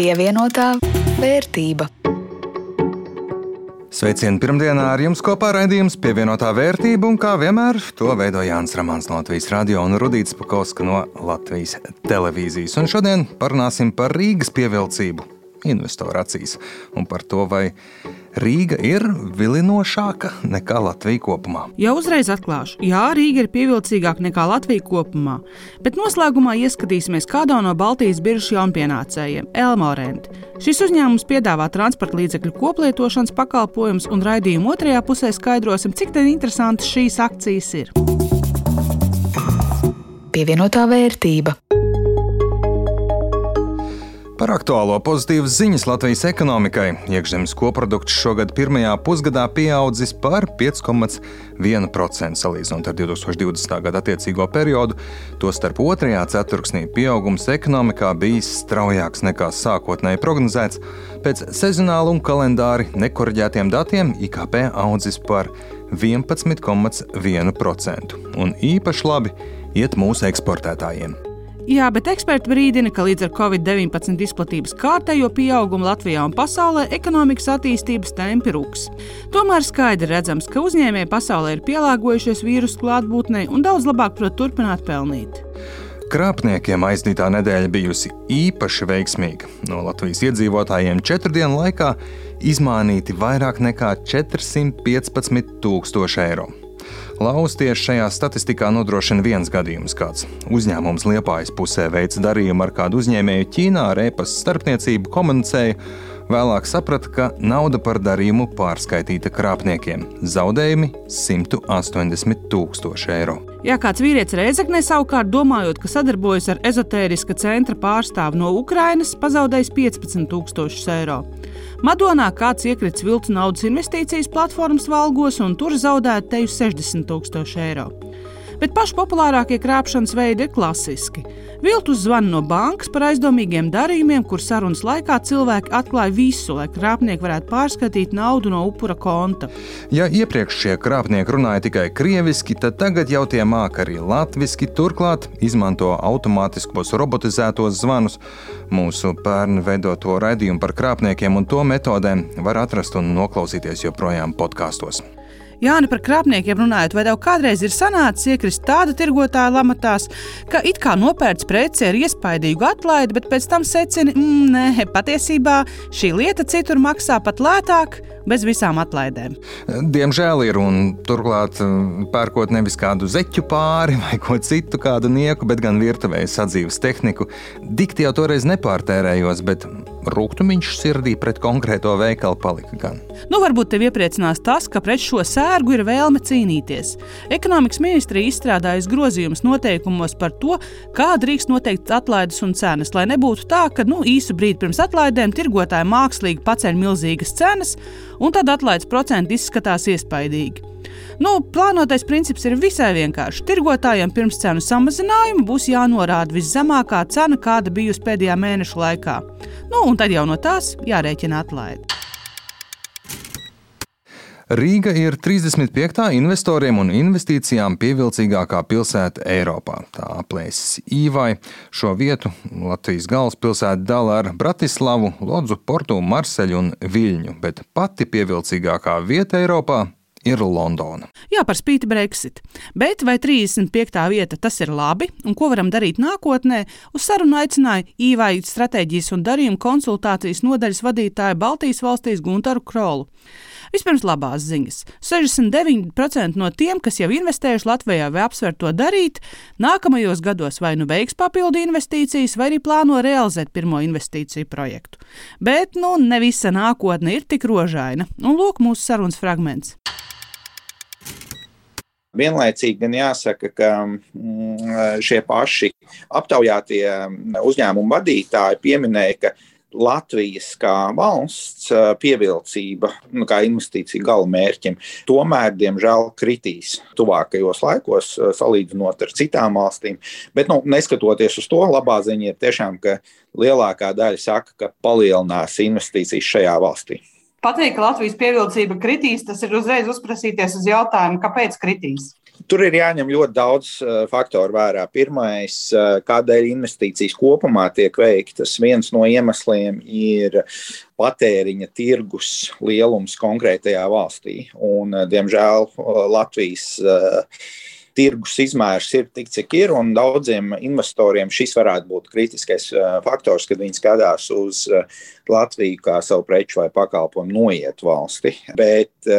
Pievienotā vērtība. Sveicieni pirmdienā ar jums kopā raidījums pievienotā vērtība, un kā vienmēr to veido Jānis Ramāns no Latvijas radio un Rudīts Pakauska no Latvijas televīzijas. Un šodien parunāsim par Rīgas pievilcību investoru acīs un par to, vai Rīga ir vilinošāka nekā Latvija kopumā. Jau uzreiz atklāšu, jā, Rīga ir pievilcīgāka nekā Latvija kopumā, bet noslēgumā ieskatīsimies kādā no Baltijas biržas jaunpienācējiem - Elmorent. Šis uzņēmums piedāvā transporta līdzekļu koplietošanas pakalpojumus, un raidījuma otrajā pusē skaidrosim, cik interesantas šīs akcijas ir. Pievienotā vērtība. Par aktuālo pozitīvas ziņas Latvijas ekonomikai. Iekšzemes koprodukts šogad pirmajā pusgadā pieaudzis par 5,1% salīdzinot ar 2020. gada attiecīgo periodu. Tostarp otrajā ceturksnī pieaugums ekonomikā bijis straujāks nekā sākotnēji prognozēts. Pēc sezonāla un kalendāri nekorģētiem datiem IKP audzis par 11,1%. Un īpaši labi iet mūsu eksportētājiem. Jā, bet eksperti brīdina, ka līdz ar Covid-19 izplatības kārtējo pieaugumu Latvijā un pasaulē ekonomikas attīstības tempi rūks. Tomēr skaidri redzams, ka uzņēmēji pasaulē ir pielāgojušies vīrusu klātbūtnei un daudz labāk prot turpināt pelnīt. Krāpniekiem aizdītā nedēļa bijusi īpaši veiksmīga. No Latvijas iedzīvotājiem četru dienu laikā izmānīti vairāk nekā 415 tūkstoši eiro. Lauz tieši šajā statistikā nodrošina viens gadījums, kāds uzņēmums Liepājas pusē veids darījumu ar kādu uzņēmēju Ķīnā ar e-pasta starpniecību komunicēja. Vēlāk saprata, ka nauda par darījumu pārskaitīta krāpniekiem. Zaudējumi 180 tūkstoši eiro. Ja kāds vīrietis Reizeknē savukārt domājot, ka sadarbojas ar ezotēriska centra pārstāvu no Ukrainas, pazaudējis 15,000 eiro. Madonā kāds iekrits viltu naudas investīcijas platformas valgos un tur zaudēta teju 60 tūkstoši eiro. Bet paši populārākie krāpšanas veidi ir klasiski. Viltus zvana no bankas par aizdomīgiem darījumiem, kur sarunas laikā cilvēki atklāja visu, lai krāpnieki varētu pārskatīt naudu no upura konta. Ja iepriekš šie krāpnieki runāja tikai krieviski, tad tagad jau tie māca arī latviešu, turklāt izmanto automātiskos robotizētos zvanus. Mūsu pērnu veidoto raidījumu par krāpniekiem un to metodēm var atrast un noklausīties joprojām podkāstos. Jāni par krāpniekiem runājot, vai tev kādreiz ir sanācis iekrist tāda tirgotāja lamatās, ka it kā nopērts preci ar iespaidīgu atlaidi, bet pēc tam secini, mm, nē, patiesībā šī lieta citur maksā pat lētāk, bez visām atlaidēm. Diemžēl ir, un turklāt mm, pērkot nevis kādu zeķu pāri vai ko citu, kādu nieku, bet gan virtuvējas sadzīves tehniku. Dikti jau toreiz nepārtērējos, bet rūkstošs sirdī pret konkrēto veikalu palika gan. Nu, varbūt tev iepriecinās tas, ka pret šo sērgu ir vēlme cīnīties. Ekonomikas ministrija izstrādājusi grozījumus noteikumos par to, kā drīkst noteikt atlaides un cenas, lai nebūtu tā, ka nu, īsu brīdi pirms atlaidēm tirgotāji mākslīgi paceļ milzīgas cenas, un tad atlaides procenti izskatās iespaidīgi. Nu, plānotais princips ir visai vienkāršs. Tirgotājiem pirms cenu samazinājuma būs jānorāda viszemākā cena, kāda bijusi pēdējā mēneša laikā. Nu, un tad jau no tās jārēķina atlaide. Rīga ir 35. investoriem un investīcijām pievilcīgākā pilsēta Eiropā. Tā aplēsis īvai. Šo vietu Latvijas galvaspilsēta dala ar Bratislavu, Lodzu, Portu, Marseļu un Viļņu, bet pati pievilcīgākā vieta Eiropā ir Londona. Jā, par spīti Brexit. Bet vai 35. vieta tas ir labi un ko varam darīt nākotnē? Uz sarunu aicināja īvai stratēģijas un darījuma konsultācijas nodaļas vadītāju Baltijas valstīs Guntaru Krolu. Vispirms labās ziņas. 69% no tiem, kas jau investējuši Latvijā vai apsver to darīt, nākamajos gados vai nu veiks papildu investīcijas, vai arī plāno realizēt pirmo investīciju projektu. Bet nu, ne visa nākotne ir tik rožaina. Un lūk, mūsu sarunas fragments. Vienlaicīgi gan jāsaka, ka mm, šie paši aptaujātie uzņēmumu vadītāji pieminēja, ka Latvijas kā valsts pievilcība, nu, kā investīcija gala mērķim, tomēr, diemžēl, kritīs tuvākajos laikos, salīdzinot ar citām valstīm. Bet, nu, neskatoties uz to, labā ziņa ir tiešām, ka lielākā daļa saka, ka palielinās investīcijas šajā valstī. Pateikt, ka Latvijas pievilcība kritīs, tas ir uzreiz uzprasīties uz jautājumu, kāpēc kritīs. Tur ir jāņem ļoti daudz uh, faktoru vērā. Pirmais, uh, kādēļ investīcijas kopumā tiek veiktas, viens no iemesliem ir patēriņa tirgus lielums konkrētajā valstī. Un, uh, diemžēl Latvijas tirgus izmērs ir tik, cik ir, un daudziem investoriem šis varētu būt kritiskais faktors, kad viņi skatās uz Latviju kā savu preču vai pakalpojumu noiet valsti. Bet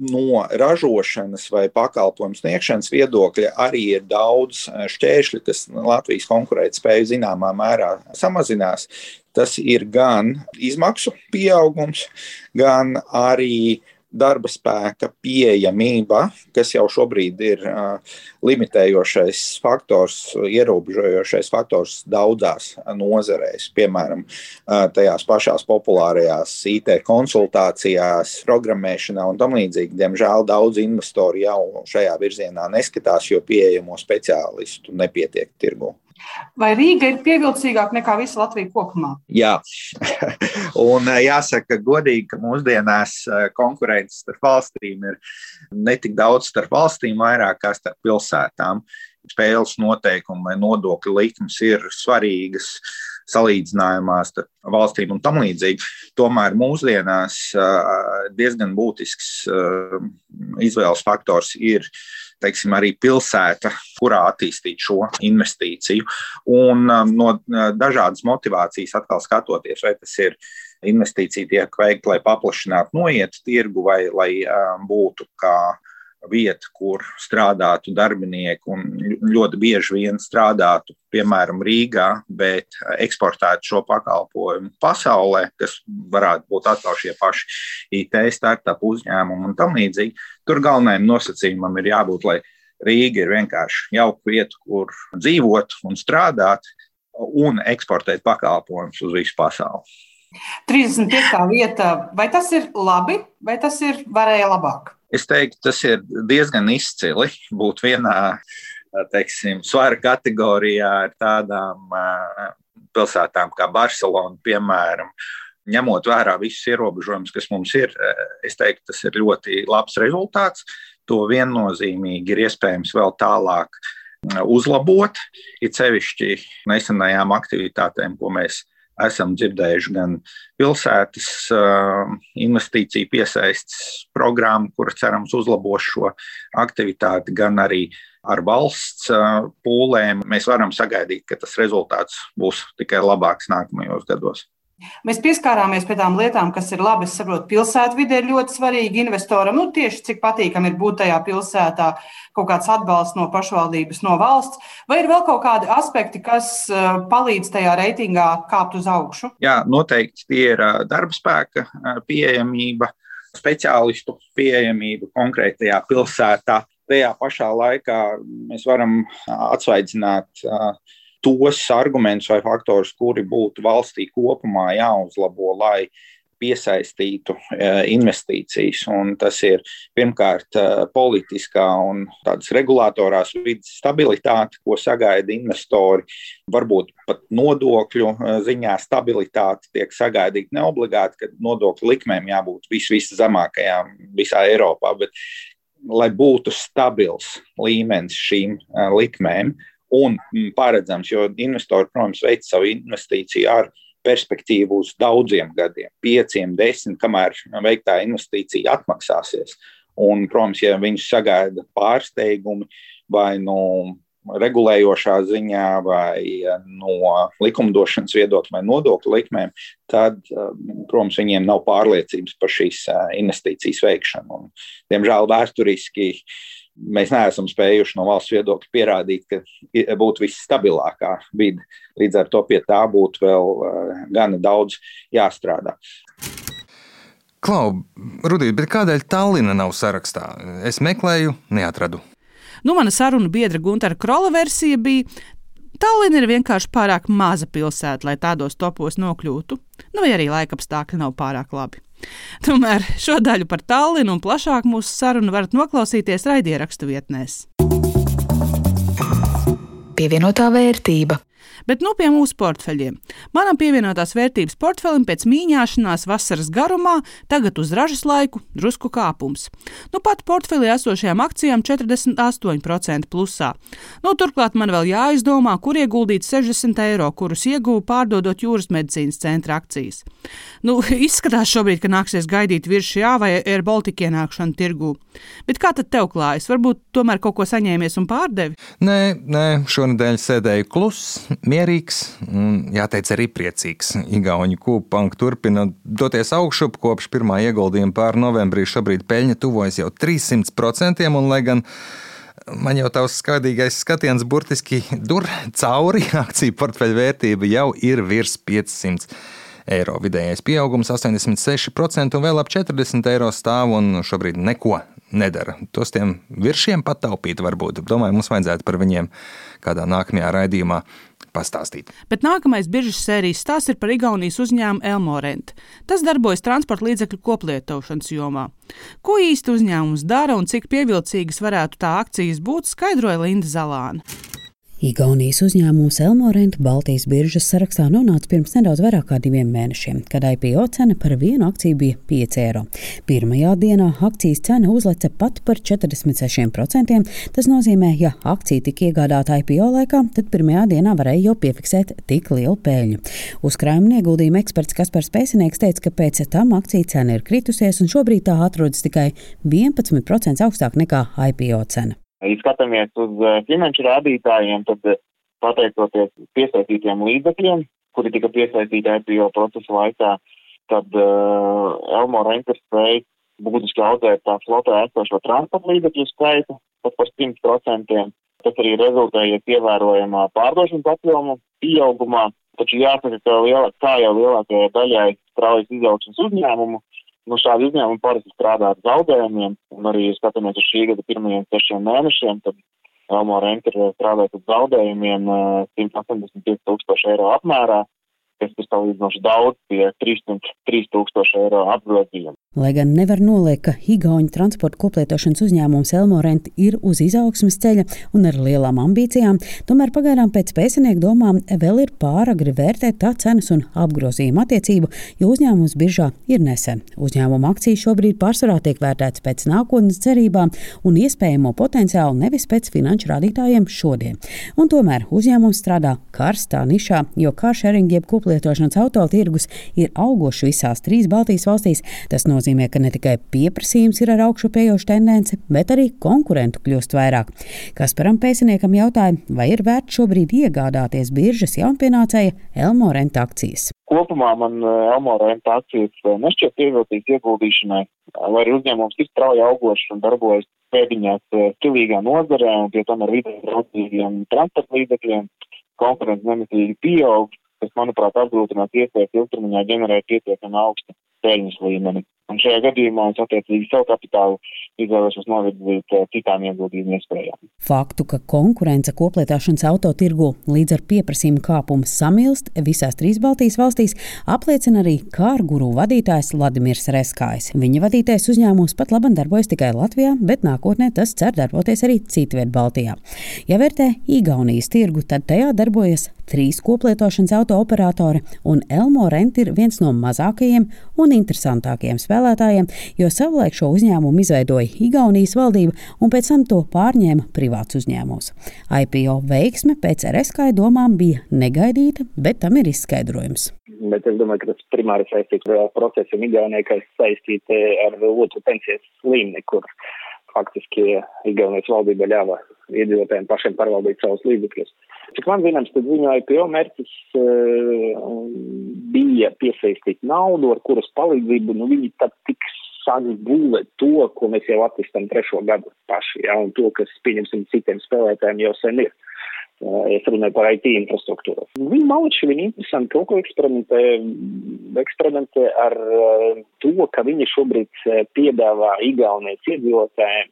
no ražošanas vai pakalpojumu sniegšanas viedokļa arī ir daudz šķēršļu, kas Latvijas konkurētspēju zināmā mērā samazinās. Tas ir gan izmaksu pieaugums, gan arī darba spēka pieejamība, kas jau šobrīd ir limitējošais faktors, ierobežojošais faktors daudzās nozarēs, piemēram, tajās pašās populārajās IT konsultācijās, programmēšanā un tam līdzīgi. Diemžēl daudz investori jau šajā virzienā neskatās, jo pieejamo speciālistu nepietiek tirgu. Vai Rīga ir pievilcīgāka nekā visa Latvija kopumā? Jā, un eh, jāsaka, godīgi, ka mūsdienās eh, konkurence starp valstīm ir ne tik daudz starp valstīm, vairāk kā starp pilsētām. Spēles noteikumi vai nodokļu likmes ir svarīgas salīdzinājumā starp valstīm un tam līdzīgi. Tomēr mūsdienās diezgan būtisks izvēles faktors ir teiksim, arī pilsēta, kurā attīstīt šo investīciju. Un no dažādas motivācijas atkal skatoties, vai tas ir investīcija tiek veikta, lai paplašinātu noietu tirgu vai lai būtu kā vieta, kur strādātu darbinieki un ļoti bieži vien strādātu, piemēram, Rīgā, bet eksportētu šo pakalpojumu pasaulē, kas varētu būt atkal šie paši IT startup uzņēmumi un tam līdzīgi. Tur galvenajam nosacījumam ir jābūt, lai Rīga ir vienkārši jauka vieta, kur dzīvot un strādāt un eksportēt pakalpojumus uz visu pasauli. 35. vieta, vai tas ir labi, vai tas ir varēja labāk? Es teiktu, tas ir diezgan izcili būt vienā teiksim, svara kategorijā ar tādām pilsētām kā Barcelona, piemēram. Ņemot vērā visus ierobežojumus, kas mums ir, es teiktu, tas ir ļoti labs rezultāts. To viennozīmīgi ir iespējams vēl tālāk uzlabot. Ir sevišķi nesenajām aktivitātēm, ko mēs esam dzirdējuši gan pilsētas uh, investīciju piesaistes programmu, kura cerams uzlabos šo aktivitāti, gan arī ar valsts uh, pūlēm. Mēs varam sagaidīt, ka tas rezultāts būs tikai labāks nākamajos gados. Mēs pieskārāmies pie tām lietām, kas ir labi. Es saprotu, pilsētvide ir ļoti svarīga investoram. Nu, tieši cik patīkami ir būt tajā pilsētā, kaut kāds atbalsts no pašvaldības, no valsts. Vai ir vēl kaut kādi aspekti, kas eh, palīdz tajā reitingā kāpt uz augšu? Jā, noteikti tie ir eh, darba spēka eh, pieejamība, speciālistu pieejamība konkrētajā pilsētā. Tajā pašā laikā mēs varam atsvaidzināt uh, tos argumentus vai faktorus, kuri būtu valstī kopumā jāuzlabo, lai piesaistītu e, investīcijas. Un tas ir pirmkārt e, politiskā un tādas regulātorās vidas stabilitāte, ko sagaida investori. Varbūt pat nodokļu e, ziņā stabilitāte tiek sagaidīta neobligāti, ka nodokļu likmēm jābūt vis, viszemākajām visā Eiropā. Bet, lai būtu stabils līmenis šīm likmēm, un paredzams, jo investori, protams, veic savu investīciju ar perspektīvu uz daudziem gadiem, pieciem, desmit, kamēr veiktā investīcija atmaksāsies. Un, protams, ja viņš sagaida pārsteigumi vai no nu, regulējošā ziņā, vai no likumdošanas viedokļa, vai nodokļu likmēm, tad, protams, viņiem nav pārliecības par šīs investīcijas veikšanu. Un, diemžēl vēsturiski uh, mēs neesam spējuši no valsts viedokļa pierādīt, ka būtu visstabilākā vide. Līdz ar to pie tā būtu vēl uh, gana daudz jāstrādā. Klau, Rudīt, kādēļ Tallina nav sarakstā? Es meklēju, neatradu. Nu, mana saruna biedra Gunara Krola versija bija, Tallina ir vienkārši pārāk maza pilsēta, lai tādos topos nokļūtu, nu vai arī laikapstākļi nav pārāk labi. Tomēr šo daļu par Tallinu un plašāk mūsu sarunu varat noklausīties raidierakstu vietnēs. Pievienotā vērtība. Bet nu pie mūsu portfeļiem. Manam pievienotās vērtības portfelim pēc mīņāšanās vasaras garumā tagad uz ražas laiku drusku kāpums. Nu pat portfelī esošajām akcijām 48% plusā. Nu, turklāt man vēl jāizdomā, kur ieguldīt 60 eiro, kurus ieguvu pārdodot jūras medicīnas centra akcijas. Nu, izskatās šobrīd, ka nāksies gaidīt virs šā vai Air Baltica ienākšanu tirgū. Bet kā tad tev klājas? Varbūt tomēr kaut ko saņēmies un pārdevi? Nē, nē šonadēļ sēdēju kluss, mierīgs un, jāteic, arī priecīgs. Igauni kūpanka turpina doties augšup kopš pirmā ieguldījuma pār novembrī. Šobrīd peļņa tuvojas jau 300%, un lai gan man jau tavs skaidīgais skatiens burtiski dur cauri, akciju portfeļu vērtība jau ir virs 500 eiro. Vidējais pieaugums 86% un vēl ap 40 eiro stāv un šobrīd neko nedara. Tos tiem viršiem pataupīt varbūt. Domāju, mums vajadzētu par viņiem kādā nākamajā raidījumā pastāstīt. Bet nākamais biržas sērijas stāsts ir par Igaunijas uzņēmumu Elmorent. Tas darbojas transporta līdzekļu koplietošanas jomā. Ko īsti uzņēmums dara un cik pievilcīgas varētu tā akcijas būt, skaidroja Linda Zalāna. Igaunijas uzņēmums Elmorent Baltijas biržas sarakstā nonāca pirms nedaudz vairāk kā diviem mēnešiem, kad IPO cena par vienu akciju bija 5 eiro. Pirmajā dienā akcijas cena uzleca pat par 46%. Tas nozīmē, ja akcija tika iegādāta IPO laikā, tad pirmajā dienā varēja jau piefiksēt tik lielu peļņu. Uzkrājuma ieguldījuma eksperts Kaspars Pēcinieks teica, ka pēc tam akciju cena ir kritusies un šobrīd tā atrodas tikai 11% augstāk nekā IPO cena. Ja skatāmies uz eh, finanšu rādītājiem, tad eh, pateicoties piesaistītiem līdzekļiem, kuri tika piesaistīti IPO procesa laikā, tad uh, Elmo Renters spēja būtiski audzēt tā flotā esošo transporta līdzekļu skaitu pat par 100%. Tas arī rezultējies ievērojamā pārdošanas apjoma pieaugumā, taču jāsaka, ka liela, kā jau lielākajai daļai straujas izaugsmas uzņēmumu, Nu, šādi uzņēmumi parasti strādā ar zaudējumiem, un arī, skatāmies uz šī gada pirmajiem sešiem mēnešiem, tad Elmo Renta ir strādājis ar zaudējumiem 185 eh, tūkstoši eiro apmērā, kas ir salīdzinoši daudz pie 303 tūkstoši eiro apgrozījuma. Lai gan nevar noliekt, ka Igaunijas transporta koplietošanas uzņēmums Elmorent ir uz izaugsmes ceļa un ar lielām ambīcijām, tomēr pagaidām pēc pēcnieku domām vēl ir pāragri vērtēt tā cenas un apgrozījuma attiecību, jo uzņēmums biržā ir nesen. Uzņēmuma akcijas šobrīd pārsvarā tiek vērtētas pēc nākotnes cerībām un iespējamo potenciālu, nevis pēc finanšu rādītājiem šodien. Un tomēr uzņēmums strādā karstā nišā, jo kāršēringi jeb koplietošanas autotirgus ir augošs visās trīs Baltijas valstīs. Tas no nozīmē, ka ne tikai pieprasījums ir ar augšupējošu tendenci, bet arī konkurentu kļūst vairāk. Kasparam Pēciniekam jautāja, vai ir vērts šobrīd iegādāties biržas jaunpienācēja Elmo renta akcijas. Kopumā man eh, Elmo renta akcijas eh, nešķiet pievilcīgas ieguldīšanai, lai arī uzņēmums ir strauji augošs un darbojas pēdiņās eh, stilīgā nozarē un pie tam ar vidē draudzīgiem transporta līdzekļiem konkurence nemitīgi pieaug, kas, manuprāt, apgrūtinās iespējas ilgtermiņā ģenerēt pietiekami augstu peļņas līmeni. Un šajā gadījumā es attiecīgi savu kapitālu izvēlēšos novirzīt eh, citām ieguldījumu iespējām. Faktu, ka konkurence koplietošanas autotirgu līdz ar pieprasījumu kāpumu samilst visās trīs Baltijas valstīs, apliecina arī kārguru vadītājs Vladimirs Reskājs. Viņa vadītais uzņēmums pat labi darbojas tikai Latvijā, bet nākotnē tas cer darboties arī citviet Baltijā. Ja vērtē Igaunijas tirgu, tad tajā darbojas trīs koplietošanas auto operatori, un Elmo Rent ir viens no mazākajiem un interesantākajiem spēlētājiem, jo savulaik šo uzņēmumu izveidoja Igaunijas valdība un pēc tam to pārņēma privāts uzņēmums. IPO veiksme pēc RSK domām bija negaidīta, bet tam ir izskaidrojums. Bet es domāju, ka tas primāri saistīts ar procesu Igaunijā, kas saistīti ar otru pensijas līmeni, kur faktiski Igaunijas valdība ļāva iedzīvotājiem pašiem pārvaldīt savus līdzekļus. Cik man zināms, tad viņu IPO mērķis uh, bija piesaistīt naudu, ar kuras palīdzību nu, viņi tad tiks sāks būvēt to, ko mēs jau attīstam trešo gadu paši, ja, un to, kas, pieņemsim, citiem spēlētājiem jau sen ir. Uh, es runāju par IT infrastruktūru. Viņi maliči, viņi interesanti kaut ko eksperimentē, eksperimentē ar uh, to, ka viņi šobrīd piedāvā Igaunijas iedzīvotājiem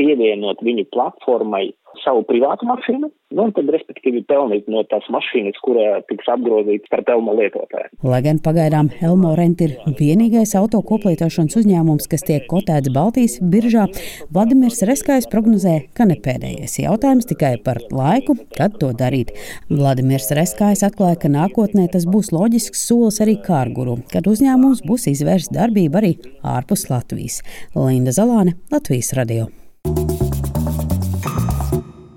pievienot viņu platformai savu privātu mašīnu, nu, un tad, respektīvi, pelnīt no tās mašīnas, kura tiks apgrozīta par Elmo lietotāju. Lai gan pagaidām Elmo Rent ir vienīgais auto koplietošanas uzņēmums, kas tiek kotēts Baltijas biržā, Vladimirs Reskājs prognozē, ka ne pēdējais jautājums tikai par laiku, kad to darīt. Vladimirs Reskājs atklāja, ka nākotnē tas būs loģisks solis arī kārguru, kad uzņēmums būs izvērsts darbību arī ārpus Latvijas. Linda Zalāne, Latvijas radio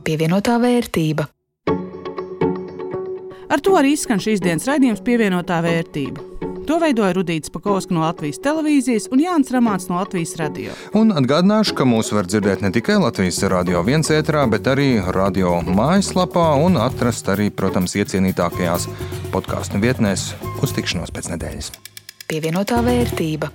pievienotā vērtība. Ar to arī izskan šīs dienas raidījums pievienotā vērtība. To veidoja Rudīts Pakausks no Latvijas televīzijas un Jānis Ramāns no Latvijas radio. Un atgādināšu, ka mūs var dzirdēt ne tikai Latvijas radio viens ētrā, bet arī radio mājaslapā un atrast arī, protams, iecienītākajās podkāstu vietnēs uz tikšanos pēc nedēļas. Pievienotā vērtība.